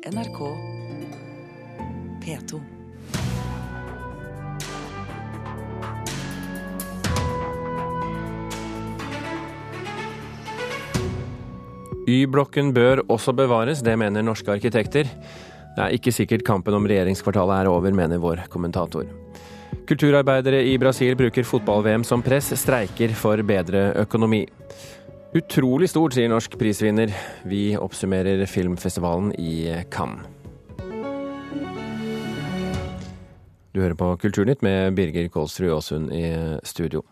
NRK P2. Y-blokken bør også bevares, det mener norske arkitekter. Det er ikke sikkert kampen om regjeringskvartalet er over, mener vår kommentator. Kulturarbeidere i Brasil bruker fotball-VM som press, streiker for bedre økonomi. Utrolig stort, sier norsk prisvinner. Vi oppsummerer filmfestivalen i Cannes. Du hører på Kulturnytt med Birger Kolsrud Aasund i studio.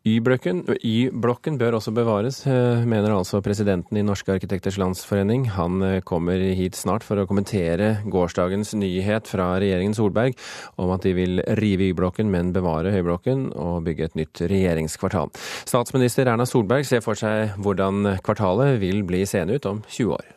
Y-blokken bør også bevares, eh, mener altså presidenten i Norske arkitekters landsforening. Han eh, kommer hit snart for å kommentere gårsdagens nyhet fra regjeringen Solberg om at de vil rive Y-blokken, men bevare Høyblokken og bygge et nytt regjeringskvartal. Statsminister Erna Solberg ser for seg hvordan kvartalet vil bli seende ut om 20 år.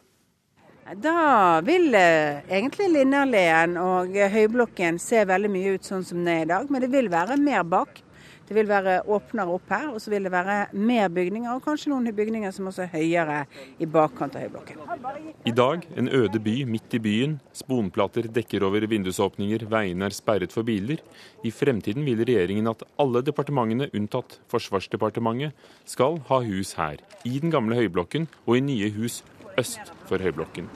Da vil eh, egentlig Linnerleen og Høyblokken se veldig mye ut sånn som det er i dag, men det vil være mer bak. Det vil være åpnere opp her, og så vil det være mer bygninger, og kanskje noen bygninger som også er høyere i bakkant av Høyblokken. I dag en øde by midt i byen. Sponplater dekker over vindusåpninger, veiene er sperret for biler. I fremtiden vil regjeringen at alle departementene, unntatt Forsvarsdepartementet, skal ha hus her. I den gamle Høyblokken og i nye hus øst for Høyblokken.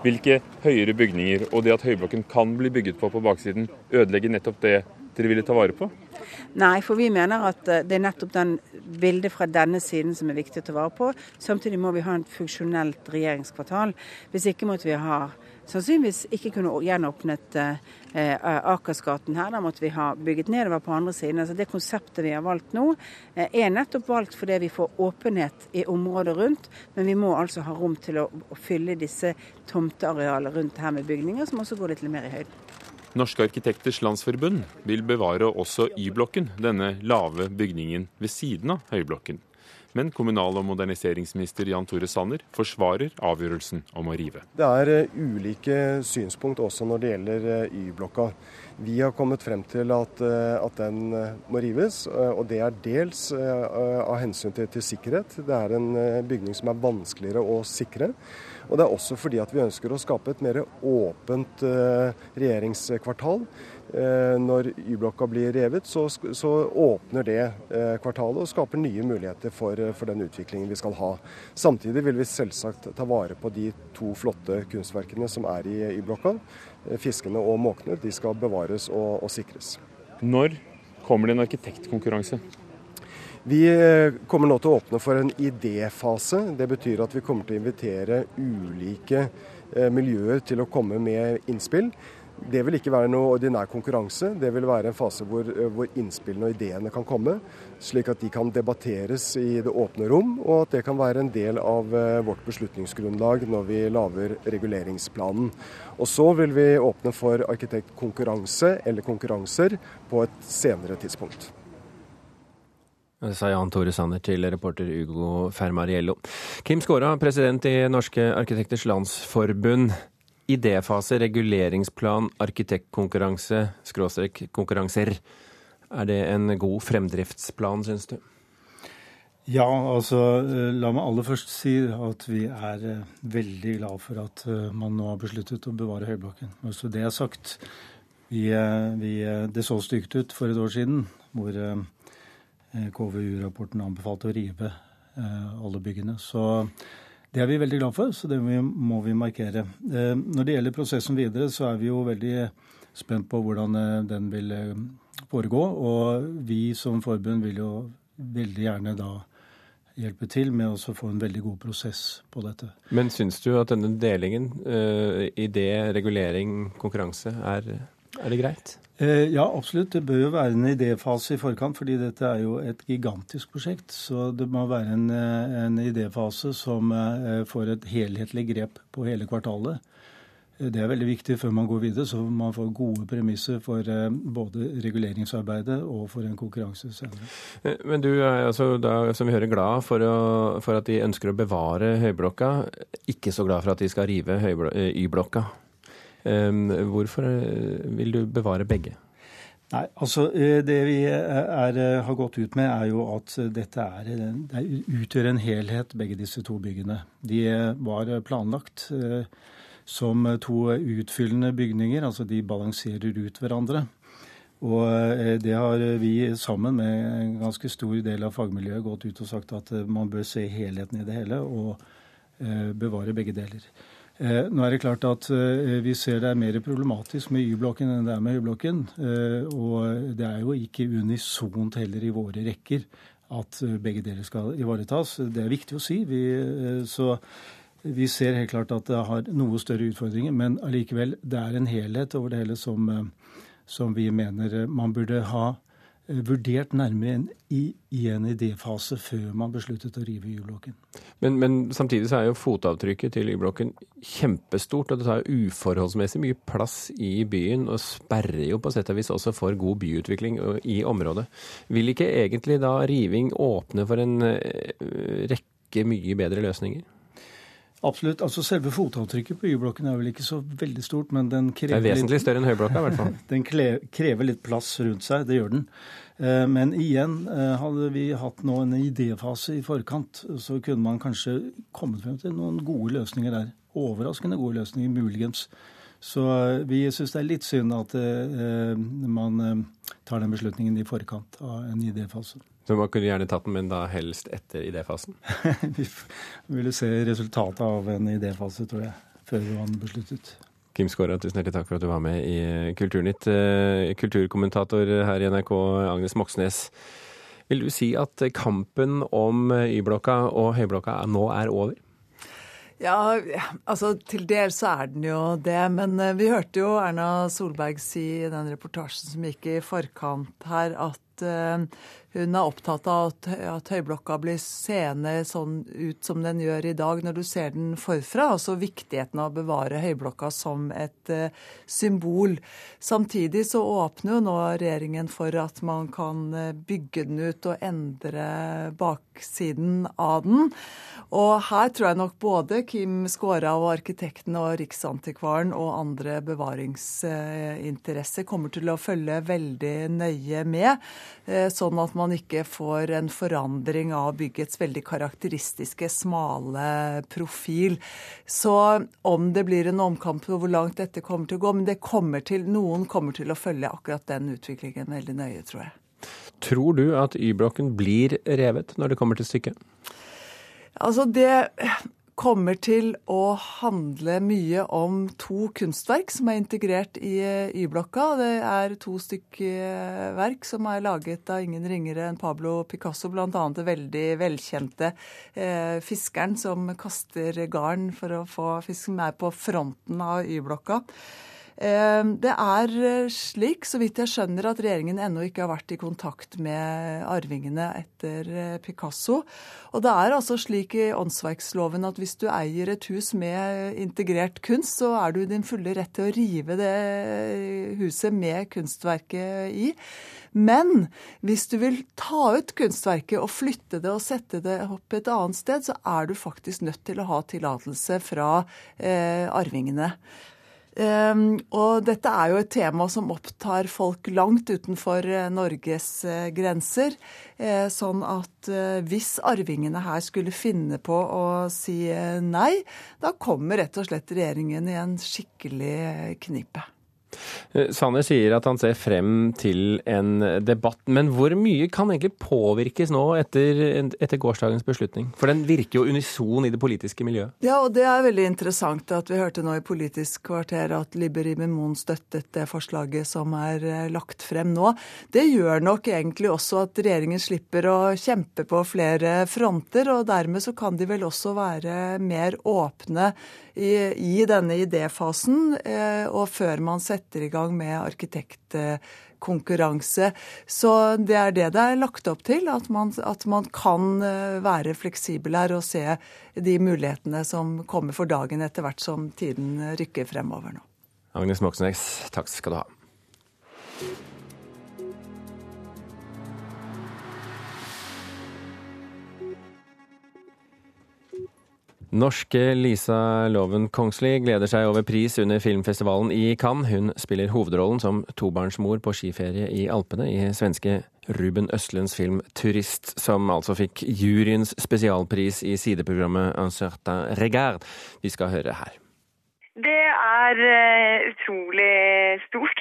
Hvilke høyere bygninger og det at Høyblokken kan bli bygget på på baksiden, ødelegger nettopp det dere ville ta vare på? Nei, for vi mener at eh, det er nettopp den bildet fra denne siden som er viktig å ta vare på. Samtidig må vi ha en funksjonelt regjeringskvartal. Hvis ikke måtte vi ha sannsynligvis ikke kunne gjenåpnet eh, Akersgaten her. Da måtte vi ha bygget nedover på andre siden. Altså Det konseptet vi har valgt nå, eh, er nettopp valgt fordi vi får åpenhet i området rundt. Men vi må altså ha rom til å, å fylle disse tomtearealene rundt her med bygninger, som også går litt mer i høyden. Norske arkitekters landsforbund vil bevare også Y-blokken, denne lave bygningen ved siden av Høyblokken. Men kommunal- og moderniseringsminister Jan Tore Sanner forsvarer avgjørelsen om å rive. Det er eh, ulike synspunkt også når det gjelder eh, Y-blokka. Vi har kommet frem til at, eh, at, den må rives, og det er dels av hensyn til, til sikkerhet. Det er en bygning som er vanskeligere å sikre. Og det er også fordi at vi ønsker å skape et mer åpent eh, regjeringskvartal. Eh, når Y-blokka blir revet, så, så, åpner det eh, kvartalet og skaper nye muligheter for, for, den utviklingen vi skal ha. Samtidig vil vi selvsagt ta vare på de to flotte kunstverkene som er i Y-blokka. Fiskene og måkene de skal bevares og, og sikres. Når kommer det en arkitektkonkurranse? Vi eh, kommer nå til å åpne for en idéfase. Det betyr at vi kommer til å invitere ulike eh, miljøer til å komme med innspill. Det vil ikke være noe ordinær konkurranse. Det vil være en fase hvor, eh, hvor, innspillene og ideene kan komme, slik at de kan debatteres i det åpne rom, og at det kan være en del av vårt beslutningsgrunnlag når vi lager reguleringsplanen. Og så vil vi åpne for arkitektkonkurranse eller konkurranser på et senere tidspunkt. Sa Jan Tore Sanner til reporter Ugo Fermariello. Kim Skåra, president i Norske arkitekters landsforbund. Idéfase, reguleringsplan, arkitektkonkurranse, skråstrek konkurranser. Er det en god fremdriftsplan, syns du? Ja, altså la meg aller først si at vi er eh, veldig glad for at eh, man nå har besluttet å bevare Høyblokken. Altså det er sagt. Vi, eh, vi, det så stygt ut for et år siden, hvor Eh, KVU-rapporten anbefalte å rive eh, alle byggene. Så det er vi veldig glad for, så det må vi markere. Eh, når det gjelder prosessen videre, så er vi jo veldig spent på hvordan den vil foregå. Og vi som forbund vil jo veldig gjerne da hjelpe til med å få en veldig god prosess på dette. Men syns du at denne delingen, idé, regulering, konkurranse, er, er det greit? Eh, ja, absolutt. Det bør jo være en idéfase i forkant, fordi dette er jo et gigantisk prosjekt. Så det må være en, eh, en idéfase som eh, får et helhetlig grep på hele kvartalet. Det er veldig viktig før man går videre, så man får gode premisser for både reguleringsarbeidet og for en konkurranse senere. Men du er altså da, som vi hører, glad for, å, for at de ønsker å bevare Høyblokka. Ikke så glad for at de skal rive Y-blokka. Hvorfor eh, vil du bevare begge? Nei, altså eh, Det vi er, eh, har gått ut med, er jo at dette er, det utgjør en helhet, begge disse to byggene. De var planlagt som to utfyllende bygninger. Altså de balanserer ut hverandre. Og det har vi sammen med en ganske stor del av fagmiljøet gått ut og sagt at man bør se helheten i det hele og bevare begge deler. Nå er det klart at Vi ser det er mer problematisk med Y-blokken enn det er med Høyblokken. Og det er jo ikke unisont heller i våre rekker at begge deler skal ivaretas. Det er viktig å si. Vi, så vi ser helt klart at det har noe større utfordringer, men allikevel, det er en helhet over det hele som, eh, som vi mener man burde ha eh, vurdert nærmere i, i en idéfase før man besluttet å rive Y-blokken. Men, men, samtidig så er jo fotavtrykket til Y-blokken kjempestort, og det tar uforholdsmessig mye plass i byen, og sperrer jo på sett og vis også for god byutvikling i området. Vil ikke egentlig da riving åpne for en eh, rekke mye bedre løsninger? Absolutt. altså Selve fotavtrykket på Y-blokken er vel ikke så veldig stort, men den krever Det er vesentlig større enn Høyblokka, i hvert fall. den krever litt plass rundt seg, det gjør den. Eh, men igjen, eh, hadde vi hatt nå en idéfase i forkant, så kunne man kanskje kommet frem til noen gode løsninger der. Overraskende gode løsninger, muligens. Så eh, vi syns det er litt synd at man tar den beslutningen i forkant av en idéfase. Så man kunne gjerne tatt den, men da helst etter idéfasen? Vi ville se resultatet av en idéfase, tror jeg, før man besluttet. Kim Skåra, tusen hjertelig takk for at du var med i Kulturnytt. Eh, kulturkommentator her i NRK, Agnes Moxnes. Vil du si at kampen om Y-blokka og Høyblokka nå er over? Ja, altså til dels så er den jo det. Men eh, vi hørte jo Erna Solberg si i den reportasjen som gikk i forkant her, at uh, hun er opptatt av at, Høyblokka blir seende sånn ut som den gjør i dag når du ser den forfra. Altså viktigheten av å bevare Høyblokka som et uh, symbol. Samtidig så åpner jo nå regjeringen for at man kan eh, bygge den ut og endre baksiden av den. Og her tror jeg nok både Kim Skåra og arkitekten og Riksantikvaren og andre bevaringsinteresser kommer til å følge veldig nøye med, eh, sånn at man ikke får en forandring av byggets veldig karakteristiske smale profil. Så om det blir en omkamp på hvor langt dette kommer til å gå, men det kommer til, noen kommer til å følge akkurat den utviklingen veldig nøye, tror jeg. Tror du at Y-blokken blir revet når det kommer til stykket? Altså, det kommer til å handle mye om to kunstverk som er integrert i eh, Y-blokka. Det er to stykker verk som er laget av ingen ringere enn Pablo Picasso, bl.a. det veldig velkjente eh, fiskeren som kaster garn for å få fisk, som er på fronten av Y-blokka. Eh, det er eh, slik, så vidt jeg skjønner, at regjeringen ennå ikke har vært i kontakt med arvingene etter eh, Picasso. Og det er altså slik i åndsverksloven at hvis du eier et hus med integrert kunst, så er du i din fulle rett til å rive det huset med kunstverket i. Men hvis du vil ta ut kunstverket og flytte det og sette det opp et annet sted, så er du faktisk nødt til å ha tillatelse fra eh, arvingene. Um, og dette er jo et tema som opptar folk langt utenfor uh, Norges uh, grenser. Uh, sånn at hvis arvingene her skulle finne på å si nei, da kommer rett og slett regjeringen i en skikkelig knipe. Eh, Sanner sier at han ser frem til en debatt, men hvor mye kan egentlig påvirkes nå etter, etter, gårsdagens beslutning? For den virker jo unison i det politiske miljøet. Ja, og det er veldig interessant at vi hørte nå i Politisk kvarter at Liberi Mimon støttet det forslaget som er eh, lagt frem nå. Det gjør nok egentlig også at regjeringen slipper å kjempe på flere fronter, og dermed så kan de vel også være mer åpne i, i denne idéfasen, eh, og før man setter i gang med arkitektkonkurranse. Så det er det det er lagt opp til, at man, at man kan eh, være fleksibel her og se de mulighetene som kommer for dagen etter hvert som tiden rykker fremover nå. Agnes Moxnes, takk skal du ha. Norske Lisa Loven Kongsli gleder seg over pris under filmfestivalen i Cannes. Hun spiller hovedrollen som tobarnsmor på skiferie i Alpene i svenske Ruben Østlunds film 'Turist', som altså fikk juryens spesialpris i sideprogrammet 'Un certain regard'. Vi skal høre her. Det er uh, utrolig stort.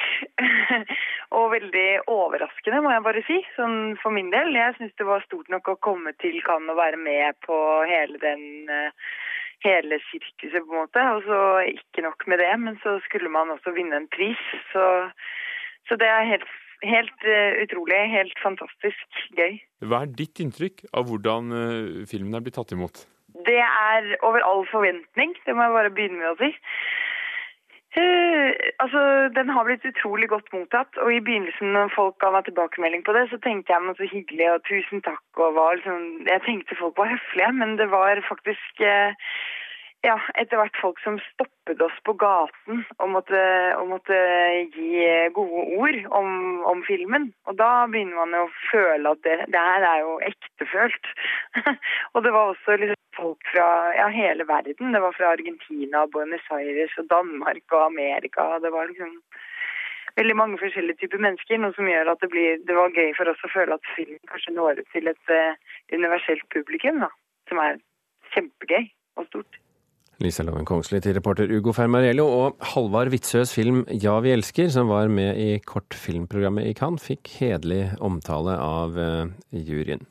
og veldig overraskende, må jeg bare si. Sånn for min del. Jeg syns det var stort nok å komme til Cannes og være med på hele den uh, hele sirkuset, på en måte. Og så ikke nok med det, men så skulle man også vinne en pris. Så, så det er helt, helt uh, utrolig. Helt fantastisk gøy. Hva er ditt inntrykk av hvordan filmen er blitt tatt imot? Det er over all forventning, det må jeg bare begynne med å si. Uh, altså, Den har blitt utrolig godt mottatt. og I begynnelsen når folk ga meg tilbakemelding på det, så tenkte jeg meg så hyggelig og tusen takk. og var liksom, Jeg tenkte folk var høflige, men det var faktisk uh, ja, etter hvert folk som stoppet oss på gaten og måtte, og måtte gi gode ord om, om, filmen. Og da begynner man jo å føle at det, det her er jo ektefølt. og det var også liksom folk fra ja, hele verden. Det var fra Argentina, Buenos Aires og Danmark og Amerika. Det var liksom veldig mange forskjellige typer mennesker, noe som gjør at det, blir, det var gøy for oss å føle at filmen kanskje når ut til et uh, universelt publikum, da, som er kjempegøy og stort. Lisa Loven Kongsli til reporter Ugo Fermariello. og Halvard Witzøes film 'Ja, vi elsker', som var med i kortfilmprogrammet i Cannes, fikk hederlig omtale av uh, juryen.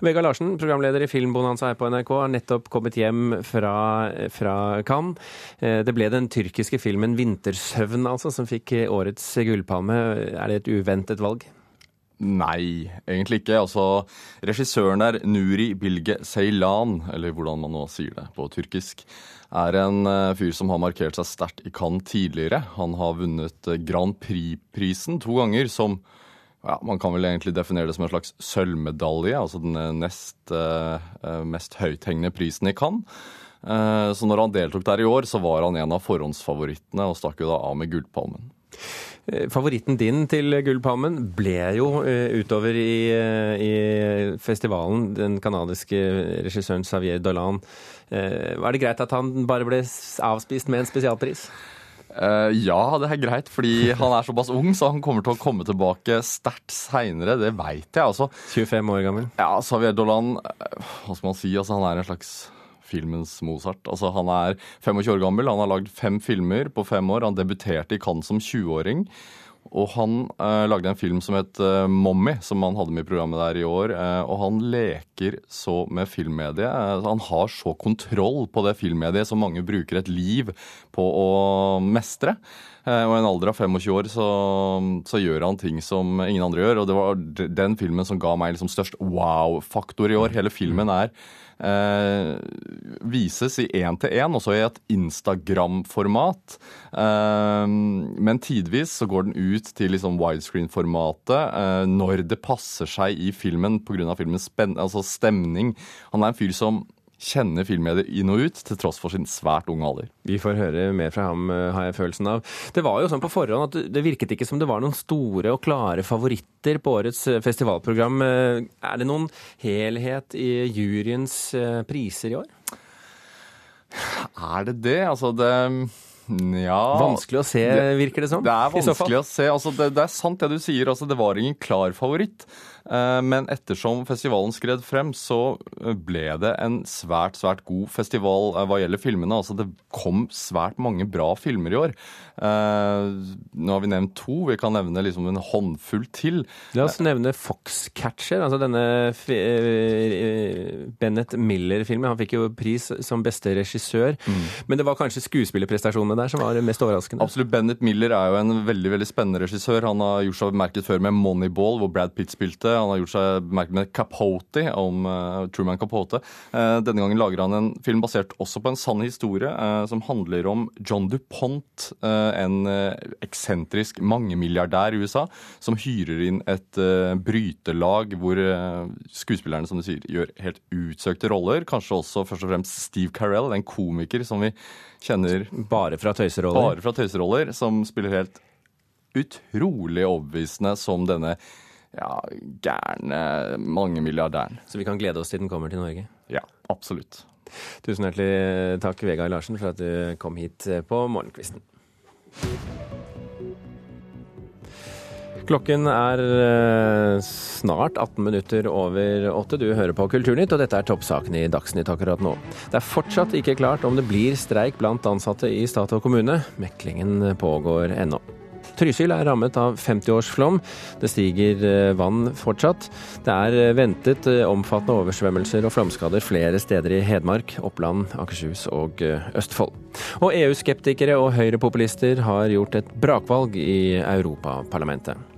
Vegard Larsen, programleder i Filmbonanza her på NRK, har nettopp kommet hjem fra, fra Cannes. Uh, det ble den tyrkiske filmen 'Vintersøvn', altså, som fikk årets gullpalme. Er det et uventet valg? Nei, egentlig ikke. Altså, regissøren er Nuri Bilge Ceylan, eller hvordan man nå sier det på tyrkisk er en eh, fyr som har markert seg sterkt i Cannes tidligere. Han har vunnet eh, Grand Prix-prisen to ganger, som ja, man kan vel egentlig definere det som en slags sølvmedalje, altså den eh, nest mest høythengende prisen i Cannes. Så når han deltok der i år, så var han en av forhåndsfavorittene og stakk jo da av med Gullpalmen. Favoritten din til Gullpalmen ble jo utover i, i festivalen den canadiske regissøren Xavier Dolan Eh, var det greit at han bare ble avspist med en spesialpris? Uh, ja, det er greit, fordi han er såpass ung, så han kommer til å komme tilbake sterkt seinere. Det veit jeg, altså. 25 år gammel? Ja, Xavier Dolan, eh, hva skal man si, altså, han er en slags filmens Mozart. Altså, han er 25 år gammel, han har lagd fem filmer på fem år. Han debuterte i Cannes som 20-åring. Og han eh, lagde en film som het eh, Mommy, som han hadde med i programmet der i år. Eh, og han leker så med filmmediet. Eh, han har så kontroll på det filmmediet som mange bruker et liv på å mestre. Eh, og i en alder av 25 år så, så, gjør han ting som ingen andre gjør. Og det var den filmen som ga meg liksom størst wow-faktor i år. Hele filmen er eh, vises i én-til-én, også i et Instagram-format. Eh, men tidvis så går den ut til liksom widescreen-formatet eh, når det passer seg i filmen pga. filmens altså stemning. Han er en fyr som kjenner filmmediet inn og ut, til tross for sin svært unge alder. Vi får høre mer fra ham, eh, har jeg følelsen av. Det var jo sånn på forhånd at det virket ikke som det var noen store og klare favoritter på årets eh, festivalprogram. Eh, er det noen helhet i juryens priser i år? Er det det? Altså, det ja Vanskelig å se, virker det som? Det er vanskelig å se. Altså, det, det, er sant det du sier. Altså, det var ingen klar favoritt. Eh, men ettersom festivalen skred frem, så eh, ble det en svært, svært god festival eh, hva gjelder filmene. Altså det kom svært mange bra filmer i år. Nå har vi nevnt to, vi kan nevne liksom en håndfull til. La oss nevne Foxcatcher, altså denne Bennett Miller-filmen. Han fikk jo pris som beste regissør. Mm. Men det var kanskje skuespillerprestasjonene der som var mest overraskende? Absolutt. Bennett Miller er jo en veldig veldig spennende regissør. Han har gjort seg bemerket før med Moneyball, hvor Brad Pitt spilte. Han har gjort seg bemerket med Capote, om uh, Truman Capote. Uh, denne gangen lager han en film basert også på en sann historie, uh, som handler om John DuPont, en eksentrisk mangemilliardær i USA, som hyrer inn et brytelag hvor skuespillerne, som du sier, gjør helt utsøkte roller. Kanskje også først og fremst Steve Carell, en komiker som vi kjenner Bare fra tøyseroller? Bare fra tøyseroller, som spiller helt utrolig overbevisende som denne ja, gærne mangemilliardæren. Så vi kan glede oss til den kommer til Norge? Ja, absolutt. Tusen hjertelig takk, Vegard Larsen, for at du kom hit på Morgenkvisten. Klokken er eh, snart 18 minutter over åtte. Du hører på Kulturnytt, og dette er toppsakene i Dagsnytt akkurat nå. Det er fortsatt ikke klart om det blir streik blant ansatte i stat og kommune. Meklingen pågår ennå. Trysil er rammet av 50-årsflom. Det stiger eh, vann fortsatt. Det er eh, ventet omfattende oversvømmelser og flomskader flere steder i Hedmark, Oppland, Akershus og Østfold. Og EU-skeptikere og høyrepopulister har gjort et brakvalg i Europaparlamentet.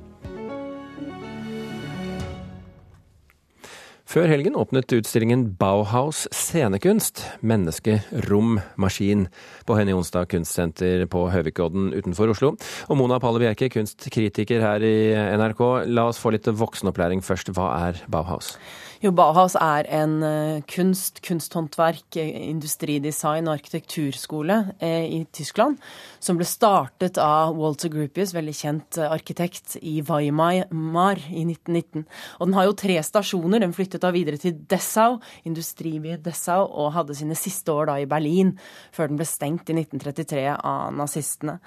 Før helgen åpnet utstillingen Bauhaus scenekunst, menneske, rom, maskin, på Henny Onsdag kunstsenter på Høvikodden utenfor Oslo. Og Mona Palle Bjerke, kunstkritiker her i NRK, la oss få litt voksenopplæring først. Hva er Bauhaus? Jo, Bauhaus er en uh, kunst, kunsthåndverk, industridesign og arkitekturskole uh, i Tyskland, som ble startet av Walter Groupies, veldig kjent arkitekt, i Weimar i 1919. Og den har jo tre stasjoner. Den flyttet da videre til Dessau, industribyen Dessau, og hadde sine siste år da i Berlin, før den ble stengt i 1933 av nazistene.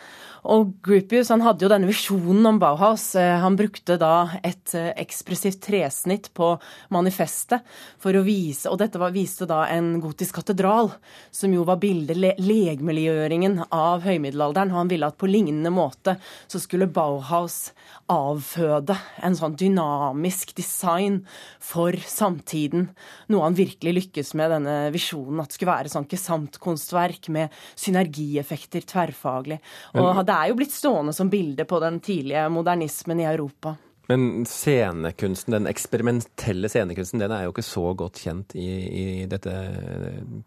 Og Groupies han hadde jo denne visjonen om Bauhaus. Han brukte da et ekspressivt tresnitt på manifestet manifestet for å vise Og dette var, viste da en gotisk katedral, som jo var bildet, le, legmeliggjøringen av høymiddelalderen. Og han ville at på lignende måte så skulle Bauhaus avføde en sånn dynamisk design for samtiden. Noe han virkelig lykkes med, denne visjonen. At det skulle være sånn kesantkunstverk med synergieffekter tverrfaglig. Og det er jo blitt stående som bilde på den tidlige modernismen i Europa. Men scenekunsten, den eksperimentelle scenekunsten, den er jo ikke så godt kjent i, i, dette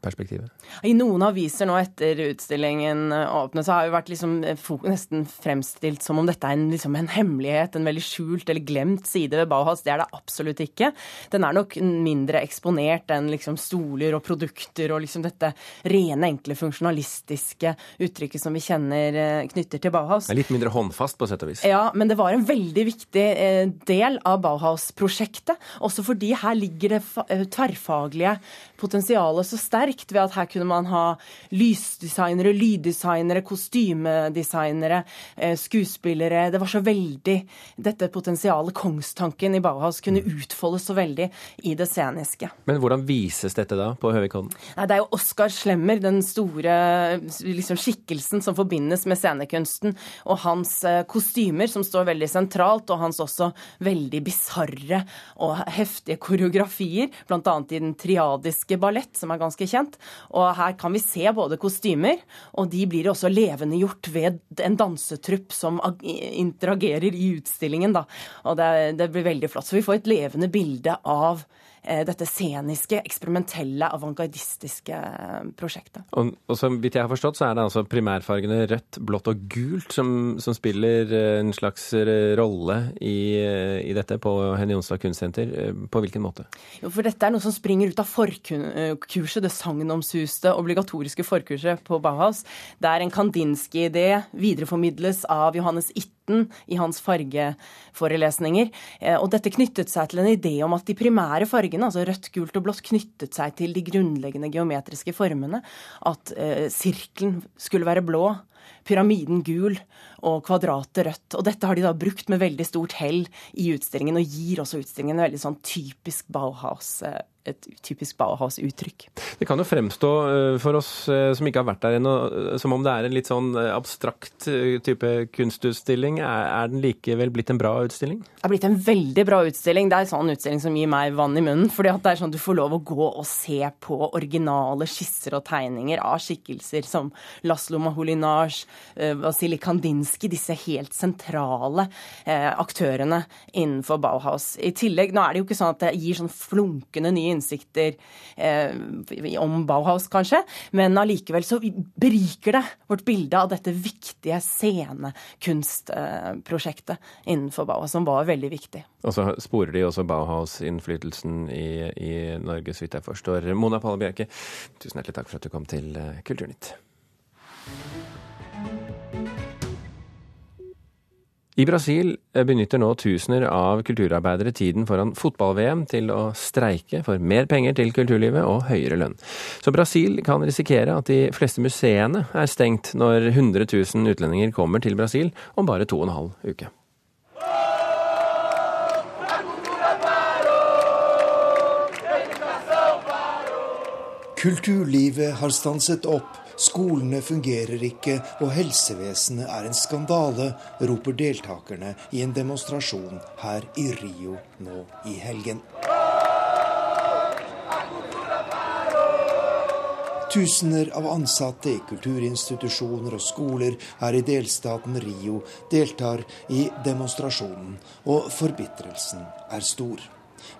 perspektivet? I noen aviser nå etter utstillingen åpnet, så har jo vært liksom nesten fremstilt som om dette er en, liksom en, hemmelighet, en veldig skjult eller glemt side ved Bauhaus. Det er det absolutt ikke. Den er nok mindre eksponert enn liksom stoler og produkter og liksom dette rene, enkle, funksjonalistiske uttrykket som vi kjenner eh, knytter til Bauhaus. Er litt mindre håndfast, på sett og vis? Ja, men det var en veldig viktig eh, del av Bauhaus-prosjektet. Også fordi her ligger det eh, tverrfaglige potensialet så sterkt ved at her kunne man ha lysdesignere, lyddesignere, kostymedesignere, eh, skuespillere. Det var så veldig dette potensialet, kongstanken i Bauhaus, kunne Mm. utfoldes så veldig i det sceniske. Men hvordan vises dette da på Høvikodden? Det er jo Oskar Slemmer, den store liksom, skikkelsen som forbindes med scenekunsten, og hans eh, kostymer, som står veldig sentralt, og hans også veldig bisarre og heftige koreografier, bl.a. i den triadiske ballett, som er ganske kjent. Og her kan vi se både kostymer, og de blir også levendegjort ved en dansetrupp som interagerer i utstillingen. Da. Og det, det blir veldig flott. Så vi får et levende bilde av dette sceniske, eksperimentelle, avantgardistiske eh, prosjektet. Og, og så vidt jeg har forstått, så er det altså primærfargene rødt, blått og gult som, som spiller eh, en slags rolle i, i dette på Henny Jonstad kunstsenter. På hvilken måte? Jo, for dette er noe som springer ut av forkurset, det sagnomsuste obligatoriske forkurset på Bauhaus, der en Kandinsky-idé videreformidles av Johannes Itte i hans fargeforelesninger. Og dette knyttet seg til en idé om at de primære fargene, altså rødt, gult og blått, knyttet seg til de grunnleggende geometriske formene. At eh, sirkelen skulle være blå, pyramiden gul og kvadratet rødt. Og dette har de da brukt med veldig stort hell i utstillingen, og gir også utstillingen en veldig sånn typisk Bauhaus et typisk Bauhaus-uttrykk. Det kan jo fremstå for oss som ikke har vært der ennå, som om det er en litt sånn abstrakt type kunstutstilling. Er den likevel blitt en bra utstilling? Det er blitt en veldig bra utstilling. Det er en sånn utstilling som gir meg vann i munnen. fordi det er sånn at du får lov å gå og se på originale skisser og tegninger av skikkelser som Laslo Maholinage, Vasilij Kandinsky, disse helt sentrale aktørene innenfor Bauhaus. I tillegg, nå er det jo ikke sånn at det gir sånn flunkende nye innsikter eh, om Bauhaus, kanskje, men allikevel så beriker det vårt bilde av dette viktige scenekunstprosjektet eh, innenfor Bauhaus, som var veldig viktig. Og så sporer de også Bauhaus-innflytelsen i, i, Norge, så vidt jeg forstår. Mona Palle Bjerke, tusen hjertelig takk for at du kom til Kulturnytt. I Brasil eh, benytter nå tusener av kulturarbeidere tiden foran fotball-VM til å streike for mer penger til kulturlivet og høyere lønn. Så Brasil kan risikere at de fleste museene er stengt når 100 000 utlendinger kommer til Brasil om bare to og en halv uke. Kulturlivet har stanset opp skolene fungerer ikke og helsevesenet er en skandale, roper deltakerne i en demonstrasjon her i Rio nå i helgen. Tusener av ansatte i kulturinstitusjoner og skoler her i delstaten Rio deltar i demonstrasjonen, og forbitrelsen er stor.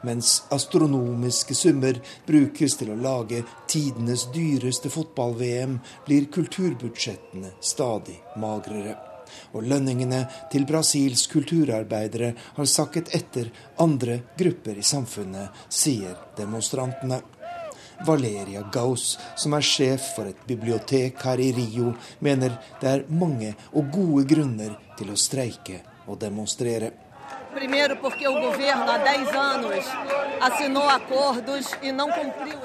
Mens astronomiske summer brukes til å lage tidenes dyreste fotball-VM, blir kulturbudsjettene stadig magrere. Og lønningene til Brasils kulturarbeidere har sakket etter andre grupper i samfunnet, sier demonstrantene. Valeria Gauss, som er sjef for et bibliotek her i Rio, mener det er mange og gode grunner til å streike og demonstrere.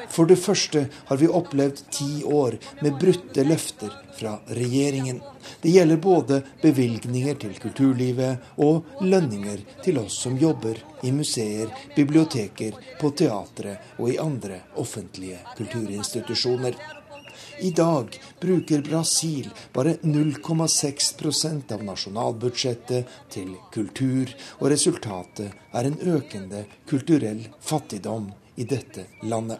For det første har vi opplevd ti år med brutte løfter fra regjeringen. Det gjelder både bevilgninger til kulturlivet og lønninger til oss som jobber i museer, biblioteker, på teatre og i andre offentlige kulturinstitusjoner. I dag bruker Brasil bare 0,6% av nasjonalbudsjettet til kultur, og resultatet er en økende kulturell fattigdom i dette landet.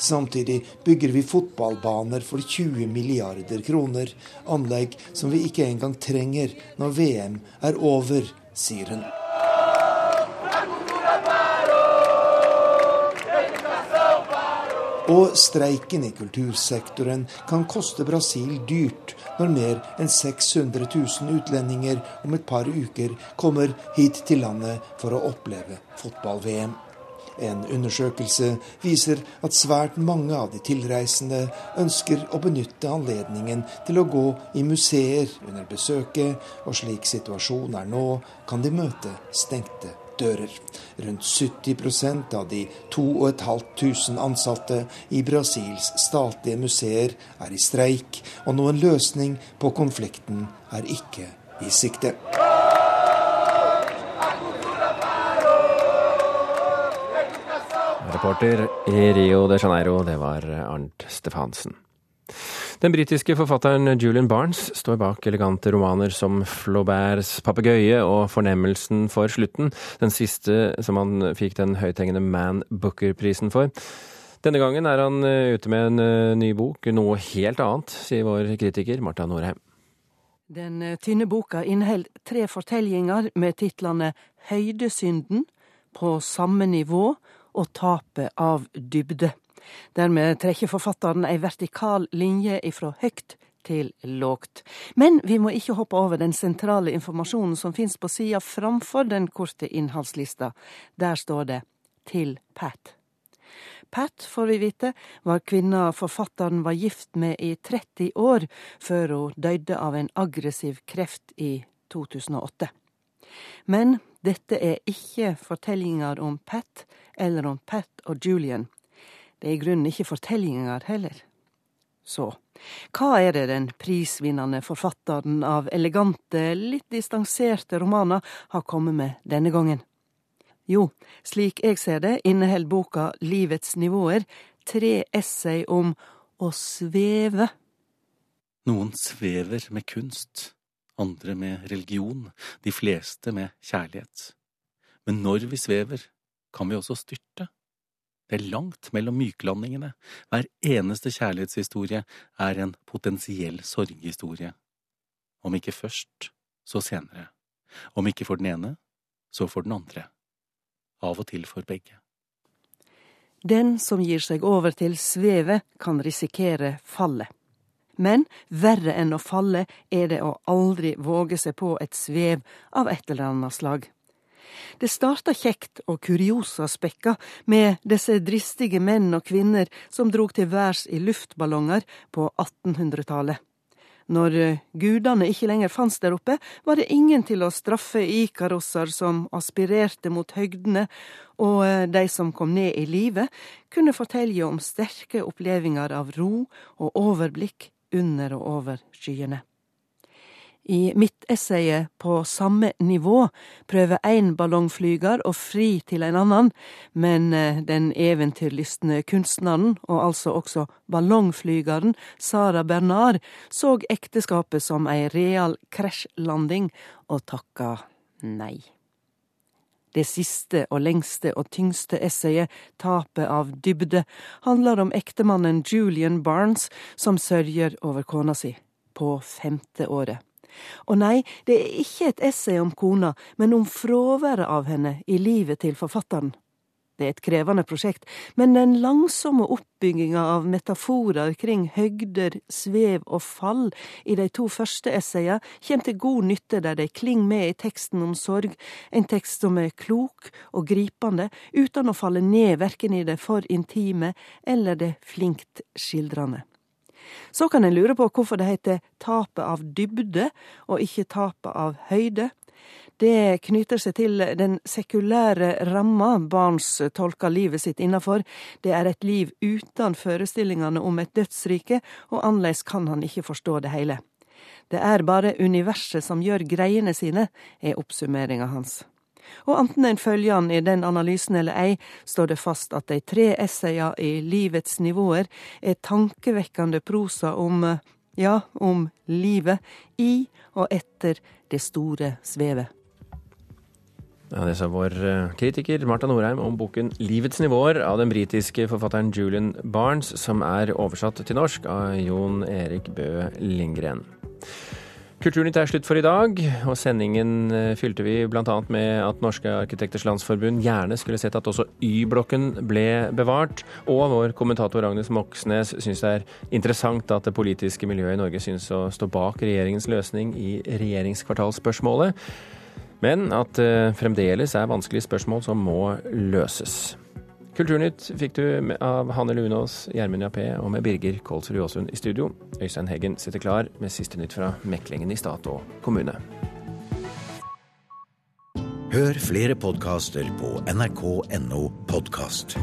Samtidig bygger vi fotballbaner for 20 milliarder kroner, anlegg som vi ikke engang trenger når VM er over, sier hun. Og streiken i kultursektoren kan koste Brasil dyrt når mer enn 600 000 utlendinger om et par uker kommer hit til landet for å oppleve fotball-VM. En undersøkelse viser at svært mange av de tilreisende ønsker å benytte anledningen til å gå i museer under besøket, og slik situasjonen er nå, kan de møte stengte dører. Rundt 70% av de 2500 ansatte i Brasils statlige museer er i streik, og noen løsning på konflikten er ikke i sikte. Reporter i Rio de Janeiro, det var Arnt Stefansen. Den britiske forfatteren Julian Barnes står bak elegante romaner som Flauberts papegøye og Fornemmelsen for slutten, den siste som han fikk den høythengende Man Booker-prisen for. Denne gangen er han eh, ute med en eh, ny bok, noe helt annet, sier vår kritiker Marta Norheim. Den eh, tynne boka inneholder tre fortellinger med titlene Høydesynden, På samme nivå og tapet av dybde. Dermed trekker forfatteren ei vertikal linje ifra høgt til lågt. Men vi må ikke hoppe over den sentrale informasjonen som finnes på sida framfor den korte innholdslista. Der står det Til Pat. Pat, får vi vite, var kvinna forfatteren var gift med i 30 år, før hun døde av en aggressiv kreft i 2008. Men dette er ikke fortellinger om Pat, eller om Pat og Julian. Det er i grunnen ikke fortellinger heller. Så, hva er det den prisvinnende forfatteren av elegante, litt distanserte romaner har kommet med denne gangen? Jo, slik jeg ser det, inneholder boka Livets nivåer tre essay om å sveve. Noen svever med kunst, andre med religion, de fleste med kjærlighet. Men når vi svever, kan vi også styrte. Det er langt mellom myklandingene. Hver eneste kjærlighetshistorie er en potensiell sorghistorie. Om ikke først, så senere. Om ikke for den ene, så for den andre. Av og til for begge. Den som gir seg over til svevet, kan risikere fallet. Men verre enn å falle er det å aldri våge seg på et svev av et eller annet slag. Det starta kjekt og kuriosaspekka med disse dristige menn og kvinner som drog til værs i luftballonger på 1800-tallet. Når eh, gudene ikke lenger fantes der oppe, var det ingen til å straffe ikarosser som aspirerte mot høgdene, og eh, de som kom ned i livet, kunne fortelle om sterke opplevelser av ro og overblikk under og over skyene. I midtessayet På samme nivå prøver én ballongflyger å fri til en annen, men eh, den eventyrlystne kunstneren, og altså også ballongflygeren Sara Bernard, så ekteskapet som ei real krasjlanding og takka nei. Det siste og lengste og tyngste essayet, Tapet av dybde, handler om ektemannen Julian Barnes som sørger over kona si, på femte året. Og nei, det er ikke et essay om kona, men om fraværet av henne i livet til forfatteren. Det er et krevende prosjekt, men den langsomme oppbygginga av metaforer kring høgder, svev og fall i de to første essayene kommer til god nytte der de klinger med i teksten om sorg, en tekst som er klok og gripende, uten å falle ned verken i det for intime eller det flinkt skildrende. Så kan en lure på hvorfor det heter tapet av dybde og ikke tapet av høyde. Det knyter seg til den sekulære ramma barns tolker livet sitt innafor. Det er et liv uten forestillingene om et dødsrike, og annerledes kan han ikke forstå det hele. Det er bare universet som gjør greiene sine, er oppsummeringa hans. Og enten en følger han i den analysen eller ei, står det fast at de tre essaya i Livets nivåer er tankevekkende prosa om, ja, om livet i og etter det store svevet. Ja, Det sa vår eh, kritiker Marta Norheim om boken 'Livets nivåer' av den britiske forfatteren Julian Barnes, som er oversatt til norsk av Jon Erik Bø Lindgren. Kulturnytt er slutt for i dag, og sendingen eh, fylte vi bl.a. med at Norske arkitekters landsforbund gjerne skulle sett at også Y-blokken ble bevart. Og vår kommentator Agnes Moxnes syns det er interessant at det politiske miljøet i Norge syns å stå bak regjeringens løsning i regjeringskvartalsspørsmålet, men at det fremdeles er vanskelige spørsmål som må løses. Kulturnytt fikk du av Hanne Lunås, Gjermund Jappé og med Birger Kolsrud Jåsund i studio. Øystein Heggen sitter klar med siste nytt fra meklingen i stat og kommune. Hør flere podkaster på nrk.no podkast.